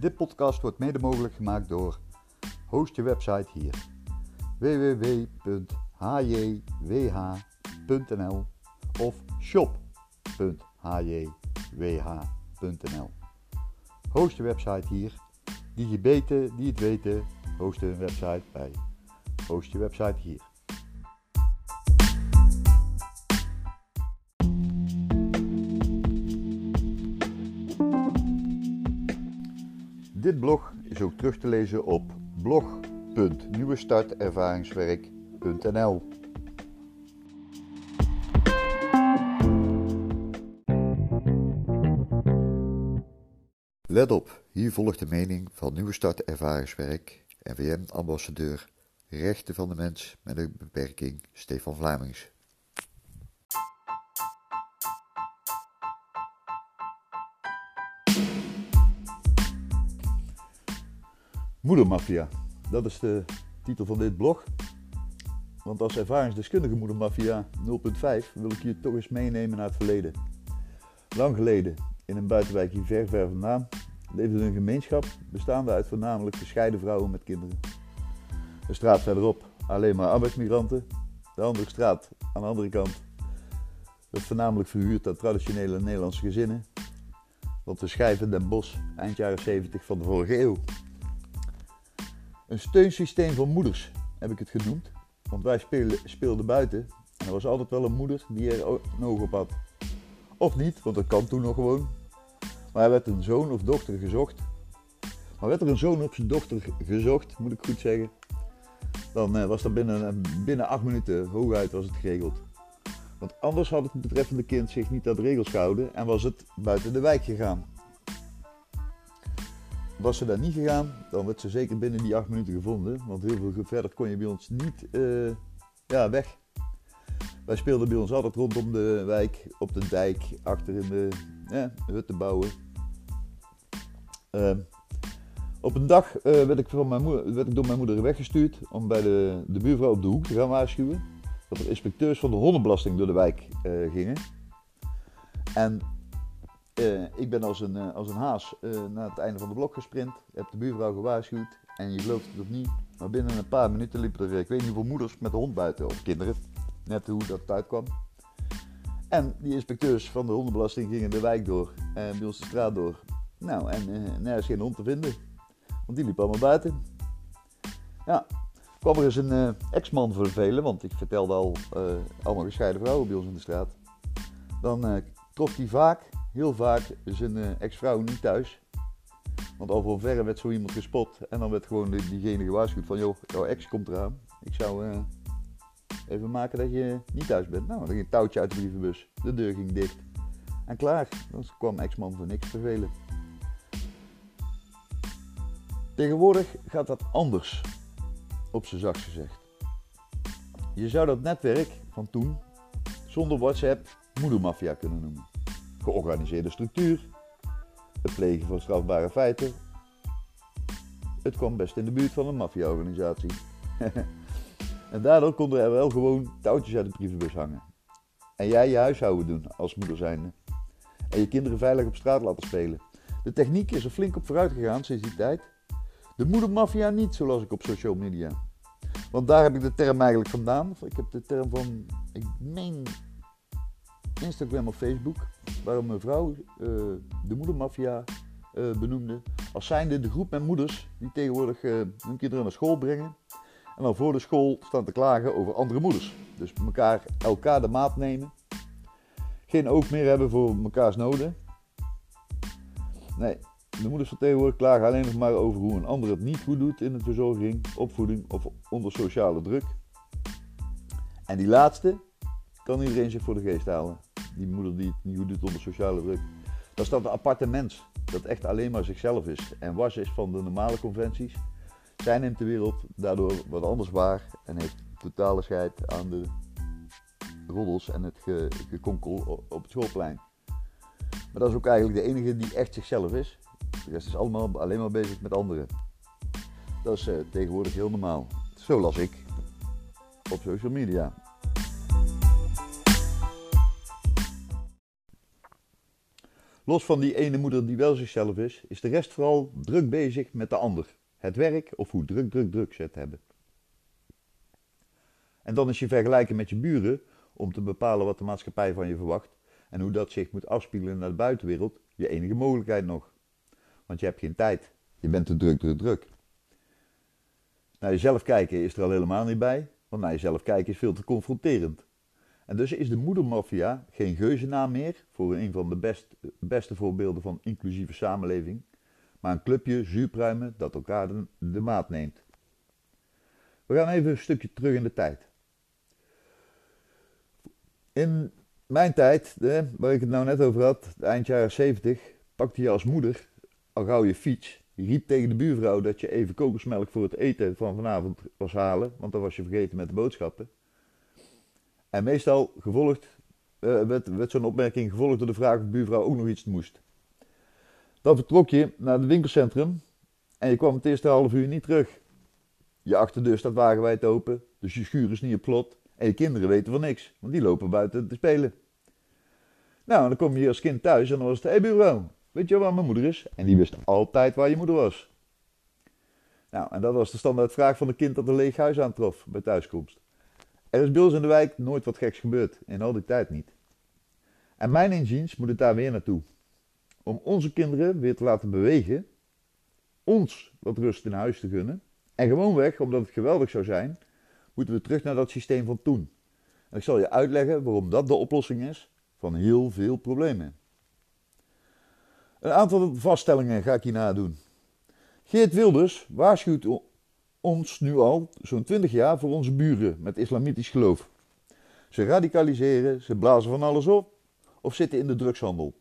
Dit podcast wordt mede mogelijk gemaakt door Host je website hier www.hjwh.nl of shop.hjwh.nl Host je website hier. Die je beten, die het weten, hosten een website bij Host je website hier. Dit blog is ook terug te lezen op blog.nieuwestartervaringswerk.nl. Let op, hier volgt de mening van Nieuwe Start Ervaringswerk, NVM-ambassadeur, Rechten van de Mens met een Beperking, Stefan Vlamings. Moedermafia, dat is de titel van dit blog. Want als ervaringsdeskundige moedermafia 0.5 wil ik je toch eens meenemen naar het verleden. Lang geleden, in een buitenwijk hier ver ver vandaan, leefde een gemeenschap bestaande uit voornamelijk gescheiden vrouwen met kinderen. Een straat verderop alleen maar arbeidsmigranten. De andere straat aan de andere kant werd voornamelijk verhuurd aan traditionele Nederlandse gezinnen. Want we schijven Den Bosch eind jaren 70 van de vorige eeuw. Een steunsysteem voor moeders heb ik het genoemd. Want wij speelden, speelden buiten en er was altijd wel een moeder die er een oog op had. Of niet, want dat kan toen nog gewoon. Maar er werd een zoon of dochter gezocht. Maar werd er een zoon of zijn dochter gezocht, moet ik goed zeggen, dan eh, was dat binnen, binnen acht minuten hooguit was het geregeld. Want anders had het betreffende kind zich niet aan de regels gehouden en was het buiten de wijk gegaan. Was ze daar niet gegaan, dan werd ze zeker binnen die acht minuten gevonden. Want heel veel verder kon je bij ons niet uh, ja, weg. Wij speelden bij ons altijd rondom de wijk, op de dijk, achter in de ja, hutten bouwen. Uh, op een dag uh, werd, ik van mijn moeder, werd ik door mijn moeder weggestuurd om bij de, de buurvrouw op de hoek te gaan waarschuwen. Dat er inspecteurs van de hondenbelasting door de wijk gingen. En uh, ik ben als een, uh, als een haas uh, naar het einde van de blok gesprint. Heb de buurvrouw gewaarschuwd. En je gelooft het of niet. Maar binnen een paar minuten liepen er, ik weet niet hoeveel moeders met de hond buiten. Of kinderen. Net hoe dat uitkwam. En die inspecteurs van de hondenbelasting gingen de wijk door. En bij ons de straat door. Nou, en nergens geen hond te vinden. Want die liep allemaal buiten. Ja, kwam er eens een ex-man voor velen. Want ik vertelde al allemaal gescheiden vrouwen bij ons in de straat. Dan trof hij vaak heel vaak zijn uh, ex-vrouw niet thuis. Want al van verre werd zo iemand gespot. En dan werd gewoon diegene gewaarschuwd van... joh, jouw ex komt eraan. Ik zou uh, even maken dat je niet thuis bent. Nou, dan ging een touwtje uit de brievenbus. De deur ging dicht. En klaar. Dan kwam ex-man voor niks vervelen. Tegenwoordig gaat dat anders. Op zijn zacht gezegd. Je zou dat netwerk van toen zonder WhatsApp moedermafia kunnen noemen georganiseerde structuur, het plegen van strafbare feiten. Het kwam best in de buurt van een maffia-organisatie. en daardoor konden er wel gewoon touwtjes uit de brievenbus hangen. En jij je huishouden doen als moeder zijnde. En je kinderen veilig op straat laten spelen. De techniek is er flink op vooruit gegaan sinds die tijd. De moedermafia niet, zoals ik op social media. Want daar heb ik de term eigenlijk vandaan. Ik heb de term van, ik meen Instagram of Facebook, waar een mevrouw uh, de moedermafia uh, benoemde. Als zijnde de groep met moeders die tegenwoordig uh, hun kinderen naar school brengen. En dan voor de school staan te klagen over andere moeders. Dus elkaar, elkaar de maat nemen. Geen oog meer hebben voor mekaars noden. Nee, de moeders van tegenwoordig klagen alleen nog maar over hoe een ander het niet goed doet in de verzorging, opvoeding of onder sociale druk. En die laatste kan iedereen zich voor de geest halen die moeder die het niet goed doet onder sociale druk. Dat is dat een aparte mens. Dat echt alleen maar zichzelf is. En was is van de normale conventies. Zij neemt de wereld daardoor wat anders waar. En heeft totale scheid aan de roddels en het ge gekonkel op het schoolplein. Maar dat is ook eigenlijk de enige die echt zichzelf is. De rest is allemaal alleen maar bezig met anderen. Dat is uh, tegenwoordig heel normaal. Zo las ik op social media. Los van die ene moeder die wel zichzelf is, is de rest vooral druk bezig met de ander. Het werk of hoe druk, druk, druk ze het hebben. En dan is je vergelijken met je buren om te bepalen wat de maatschappij van je verwacht en hoe dat zich moet afspiegelen naar de buitenwereld je enige mogelijkheid nog. Want je hebt geen tijd. Je bent te druk, druk, druk. Naar jezelf kijken is er al helemaal niet bij, want naar jezelf kijken is veel te confronterend. En dus is de moedermafia geen geuzennaam meer voor een van de best, beste voorbeelden van inclusieve samenleving, maar een clubje zuurpruimen dat elkaar de, maat neemt. We gaan even een stukje terug in de tijd. In mijn tijd, waar ik het nou net over had, eind jaren 70, pakte je als moeder al gauw je fiets. Riep tegen de buurvrouw dat je even kokosmelk voor het eten van vanavond was halen, want dan was je vergeten met de boodschappen. En meestal gevolgd, uh, werd, zo'n opmerking gevolgd door de vraag of buurvrouw ook nog iets moest. Dan vertrok je naar het winkelcentrum en je kwam het eerste half uur niet terug. Je achterdeur staat wagenwijd open, dus je schuur is niet op plot en je kinderen weten van niks, want die lopen buiten te spelen. Nou, dan kom je als kind thuis en dan was het, hé hey buurvrouw, weet je waar mijn moeder is? En die wist altijd waar je moeder was. Nou, en dat was de standaardvraag van een kind dat een leeg huis aantrof bij thuiskomst. Er is bij ons in de wijk nooit wat geks gebeurd, in al die tijd niet. En mijn inziens moet het daar weer naartoe. Om onze kinderen weer te laten bewegen, ons wat rust in huis te gunnen, en gewoonweg, omdat het geweldig zou zijn, moeten we terug naar dat systeem van toen. En ik zal je uitleggen waarom dat de oplossing is van heel veel problemen. Een aantal vaststellingen ga ik hier nadoen. Geert Wilders waarschuwt ons nu al zo'n 20 jaar voor onze buren met islamitisch geloof. Ze radicaliseren, ze blazen van alles op of zitten in de drugshandel.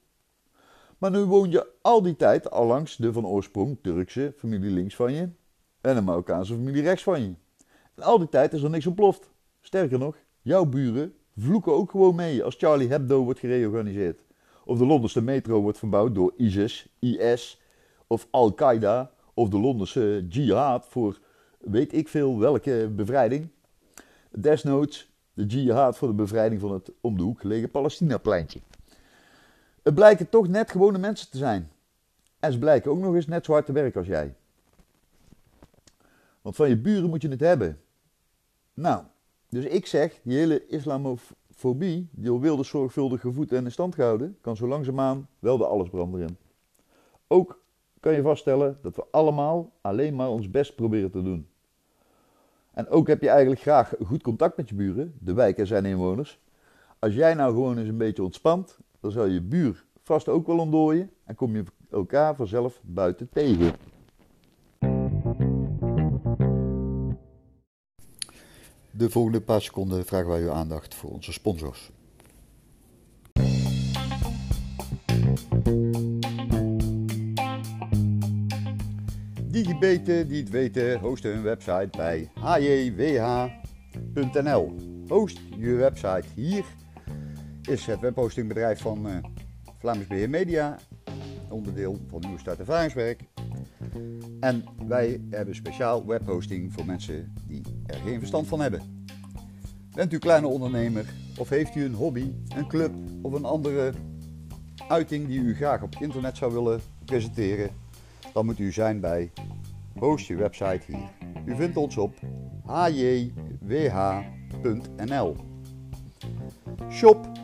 Maar nu woon je al die tijd al langs de van oorsprong Turkse familie links van je en de Marokkaanse familie rechts van je. En al die tijd is er niks ontploft. Sterker nog, jouw buren vloeken ook gewoon mee als Charlie Hebdo wordt gereorganiseerd. Of de Londense metro wordt verbouwd door ISIS, IS of Al-Qaeda. Of de Londense jihad voor weet ik veel welke bevrijding. Desnoods de jihad voor de bevrijding van het om de hoek gelegen Palestina-pleintje. Het blijken toch net gewone mensen te zijn. En ze blijken ook nog eens net zo hard te werken als jij. Want van je buren moet je het hebben. Nou, dus ik zeg, die hele islamofobie, die al wilde zorgvuldig gevoed en in stand gehouden, kan zo langzaamaan wel de allesbrander in. Ook kan je vaststellen dat we allemaal alleen maar ons best proberen te doen. En ook heb je eigenlijk graag goed contact met je buren, de wijk en zijn inwoners. Als jij nou gewoon eens een beetje ontspant, dan zal je buur vast ook wel ontdooien en kom je elkaar vanzelf buiten tegen. De volgende paar seconden vragen wij uw aandacht voor onze sponsors. Digibeten die het weten hosten hun website bij hjwh.nl. Host je website hier is het webhostingbedrijf van uh, Vlaams Beheer Media, onderdeel van Nieuwe Start Ervaringswerk. En wij hebben speciaal webhosting voor mensen die er geen verstand van hebben. Bent u kleine ondernemer of heeft u een hobby, een club of een andere uiting die u graag op internet zou willen presenteren? Dan moet u zijn bij Host je website hier. U vindt ons op hjwh.nl. Shop.hjwh.nl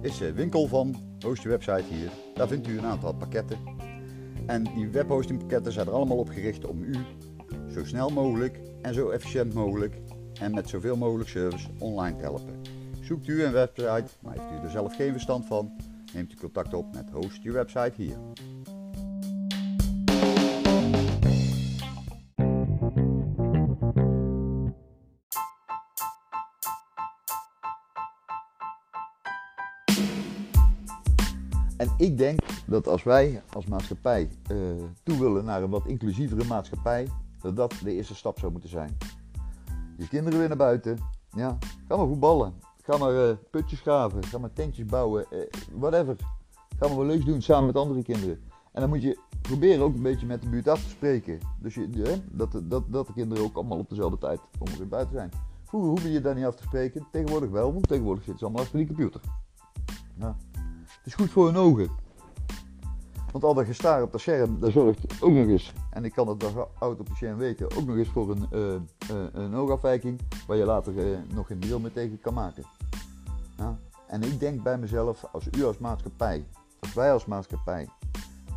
is de winkel van Host je website hier. Daar vindt u een aantal pakketten. En die webhostingpakketten zijn er allemaal op gericht om u zo snel mogelijk en zo efficiënt mogelijk en met zoveel mogelijk service online te helpen. Zoekt u een website, maar heeft u er zelf geen verstand van, neemt u contact op met Host je website hier. En ik denk dat als wij als maatschappij uh, toe willen naar een wat inclusievere maatschappij, dat dat de eerste stap zou moeten zijn. Je kinderen weer naar buiten. Ja, ga maar voetballen. Ga maar uh, putjes graven. Ga maar tentjes bouwen. Uh, whatever. Ga maar wel leuks doen samen met andere kinderen. En dan moet je proberen ook een beetje met de buurt af te spreken. Dus je, dat, dat, dat de kinderen ook allemaal op dezelfde tijd ongeveer buiten zijn. Vroeger hoefde je daar niet af te spreken. Tegenwoordig wel, want tegenwoordig zitten ze allemaal achter die computer. Het is goed voor hun ogen. Want al dat gestaar op dat scherm, dat zorgt ook nog eens, en ik kan het als oud-opticien weten, ook nog eens voor een, uh, een oogafwijking waar je later nog geen deel mee tegen kan maken. En ik denk bij mezelf, als u als maatschappij, als wij als maatschappij,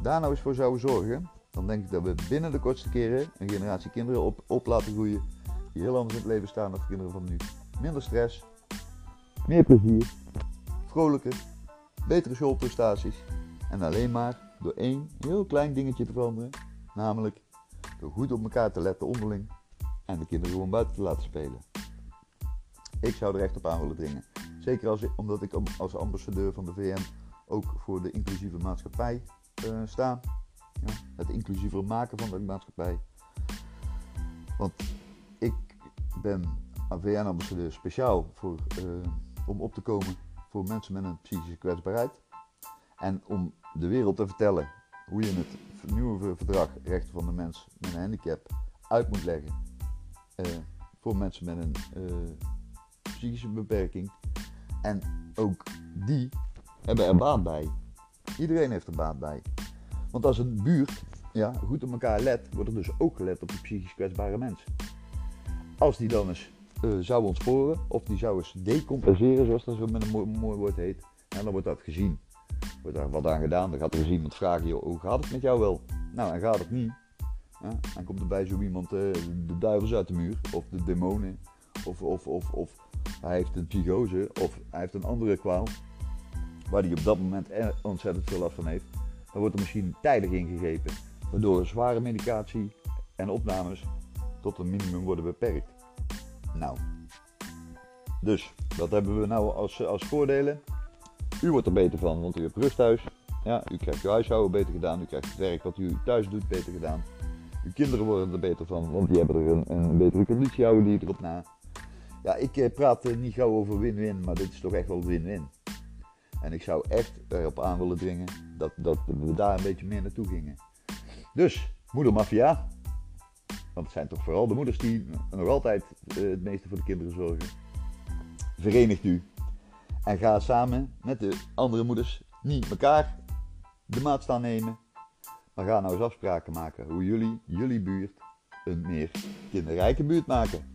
daar nou eens voor zouden zorgen, dan denk ik dat we binnen de kortste keren een generatie kinderen op, op laten groeien die heel anders in het leven staan dan de kinderen van nu. Minder stress, meer plezier, vrolijker, betere schoolprestaties en alleen maar door één heel klein dingetje te veranderen, namelijk door goed op elkaar te letten onderling en de kinderen gewoon buiten te laten spelen. Ik zou er echt op aan willen dringen. Zeker als, omdat ik als ambassadeur van de VN ook voor de inclusieve maatschappij uh, sta. Ja, het inclusiever maken van de maatschappij. Want ik ben VN-ambassadeur speciaal voor, uh, om op te komen voor mensen met een psychische kwetsbaarheid. En om de wereld te vertellen hoe je het nieuwe verdrag rechten van de mens met een handicap uit moet leggen uh, voor mensen met een psychische beperking. En ook die hebben er baat bij. Iedereen heeft er baat bij. Want als een buurt ja, goed op elkaar let, wordt er dus ook gelet op de psychisch kwetsbare mensen. Als die dan eens uh, zou ontsporen, of die zou eens decompenseren, zoals dat zo met een mooi, woord heet, dan wordt dat gezien wordt daar wat aan gedaan. Dan gaat er eens iemand vragen, joh, hoe gaat het met jou wel? Nou, en gaat het niet. Ja, dan komt er bij zo iemand uh, de duivels uit de muur, of de demonen, of, of, of, of hij heeft een psychose, of hij heeft een andere kwaal, waar hij op dat moment ontzettend veel last van heeft. Dan wordt er misschien tijdig ingegrepen, waardoor zware medicatie en opnames tot een minimum worden beperkt. Nou, dus wat hebben we nou als, als voordelen? U wordt er beter van, want u hebt rust thuis. Ja, u krijgt uw huishouden beter gedaan. U krijgt het werk wat u thuis doet beter gedaan. Uw kinderen worden er beter van, want die hebben er een, een betere conditie houden die erop na. Ja, ik eh, praat eh, niet gauw over win-win, maar dit is toch echt wel win-win. En ik zou echt erop aan willen dringen dat, dat we daar een beetje meer naartoe gingen. Dus, moedermafia. Want het zijn toch vooral de moeders die nog altijd uh, het meeste voor de kinderen zorgen. Verenigt u en ga samen met de andere moeders niet elkaar de maat staan nemen. Maar ga nou eens afspraken maken hoe jullie, jullie buurt, een meer kinderrijke buurt maken.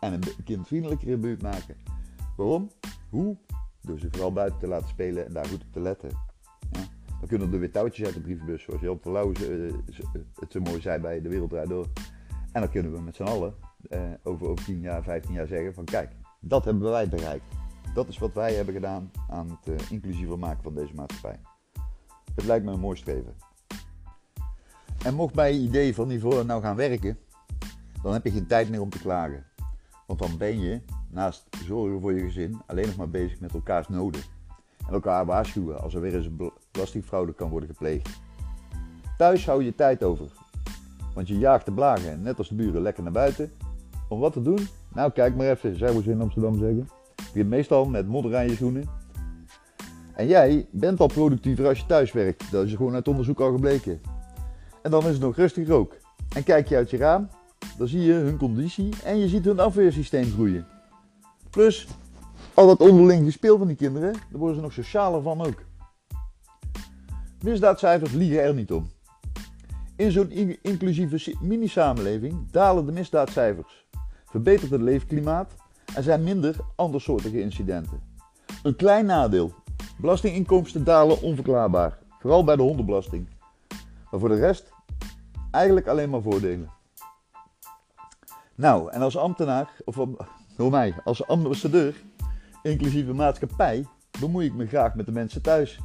En een kindvriendelijkere buurt maken. Waarom? Hoe? Door ze vooral buiten te laten spelen en daar goed op te letten. Ja? Dan kunnen er weer touwtjes uit de brievenbus, zoals Jan Terlouw het zo mooi zei bij De Wereld Door. En dan kunnen we met z'n allen eh, over, over 10 jaar, 15 jaar zeggen van kijk, dat hebben wij bereikt. Dat is wat wij hebben gedaan aan het uh, inclusiever maken van deze maatschappij. Het lijkt me een mooi streven. En mocht bij je idee van niveau nou gaan werken, dan heb je geen tijd meer om te klagen. Want dan ben je, naast zorgen voor je gezin, alleen nog maar bezig met elkaars noden. En elkaar waarschuwen als er weer eens een belastingfraude kan worden gepleegd. Thuis hou je tijd over. Want je jaagt de blagen, net als de buren, lekker naar buiten. Om wat te doen? Nou, kijk maar even, zou ze in Amsterdam zeggen begint meestal met modder aan je schoenen. En jij bent al productiever als je thuis werkt. Dat is gewoon uit onderzoek al gebleken. En dan is het nog rustig ook. En kijk je uit je raam, dan zie je hun conditie en je ziet hun afweersysteem groeien. Plus, al dat onderling gespeel van die kinderen, daar worden ze nog socialer van ook. Misdaadcijfers liegen er niet om. In zo'n inclusieve mini-samenleving dalen de misdaadcijfers, verbetert het leefklimaat er zijn minder andersoortige incidenten. Een klein nadeel. Belastinginkomsten dalen onverklaarbaar. Vooral bij de hondenbelasting. Maar voor de rest eigenlijk alleen maar voordelen. Nou, en als ambtenaar, of door mij, als ambassadeur, inclusieve maatschappij, bemoei ik me graag met de mensen thuis.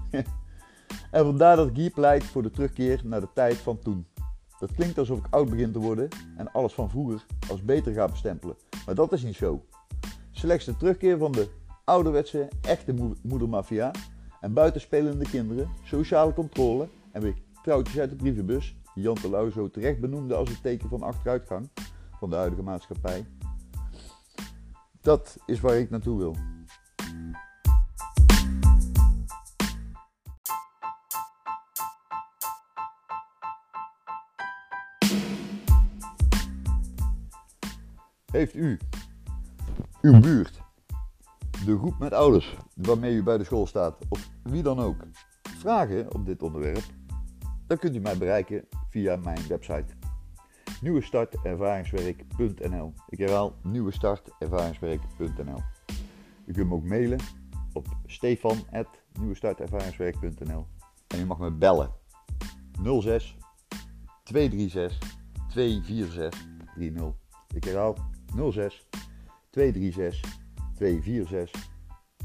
en vandaar dat ik hier pleit voor de terugkeer naar de tijd van toen. Dat klinkt alsof ik oud begin te worden en alles van vroeger als beter ga bestempelen. Maar dat is niet zo. Slechts de terugkeer van de ouderwetse, echte moedermafia en buitenspelende kinderen, sociale controle en weer trouwtjes uit de brievenbus, die Jan Terlouw zo terecht benoemde als een teken van achteruitgang van de huidige maatschappij. Dat is waar ik naartoe wil. Heeft u uw buurt de groep met ouders waarmee u bij de school staat, of wie dan ook, vragen op dit onderwerp, dan kunt u mij bereiken via mijn website nieuwestartervaringswerk.nl. Ik herhaal nieuwestartervaringswerk.nl. U kunt me ook mailen op stefan.nieuwestartervaringswerk.nl en u mag me bellen 06 236 246 30. Ik herhaal 06 236 246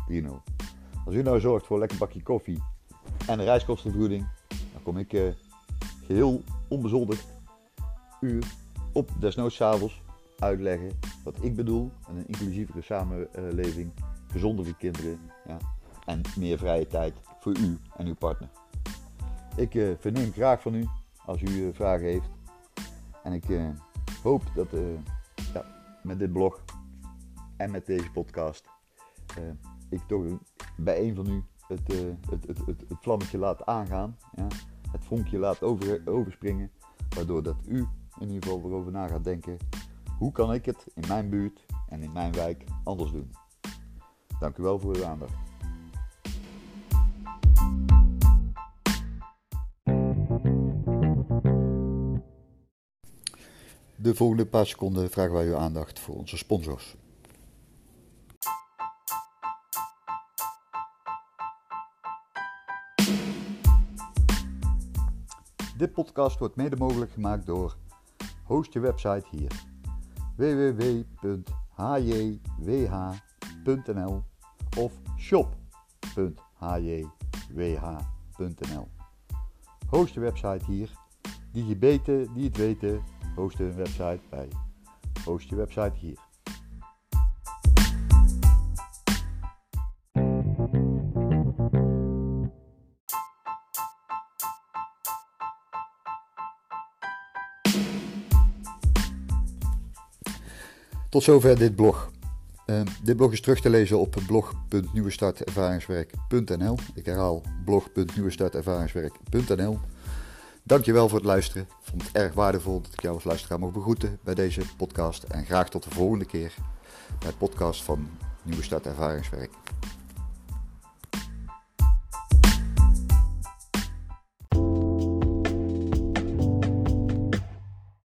30. Als u nou zorgt voor een lekker bakje koffie en een reiskostenvergoeding, dan kom ik uh, geheel onbezoldigd u op desnoods avonds uitleggen wat ik bedoel. En een inclusievere samenleving, gezondere kinderen ja, en meer vrije tijd voor u en uw partner. Ik uh, verneem graag van u als u uh, vragen heeft. En ik uh, hoop dat ja, met dit blog en met deze podcast ik toch bij een van u het, het, het, het, het vlammetje laat aangaan. Ja, het vonkje laat over, overspringen. Waardoor dat u in ieder geval erover na gaat denken. Hoe kan ik het in mijn buurt en in mijn wijk anders doen? Dank u wel voor uw aandacht. De volgende paar seconden vragen wij uw aandacht voor onze sponsors. Dit podcast wordt mede mogelijk gemaakt door Host je website hier www.hjwh.nl of shop.hjwh.nl. Host je website hier. Die je beten, die het weten, hosten een website bij Host je website hier. Tot zover dit blog. Uh, dit blog is terug te lezen op blog.nieuwestartervaringswerk.nl. Ik herhaal blog.nieuwestartervaringswerk.nl. Dankjewel voor het luisteren. Ik vond het erg waardevol dat ik jou als luisteraar mocht begroeten bij deze podcast. En graag tot de volgende keer bij podcast van Nieuwe Start Ervaringswerk.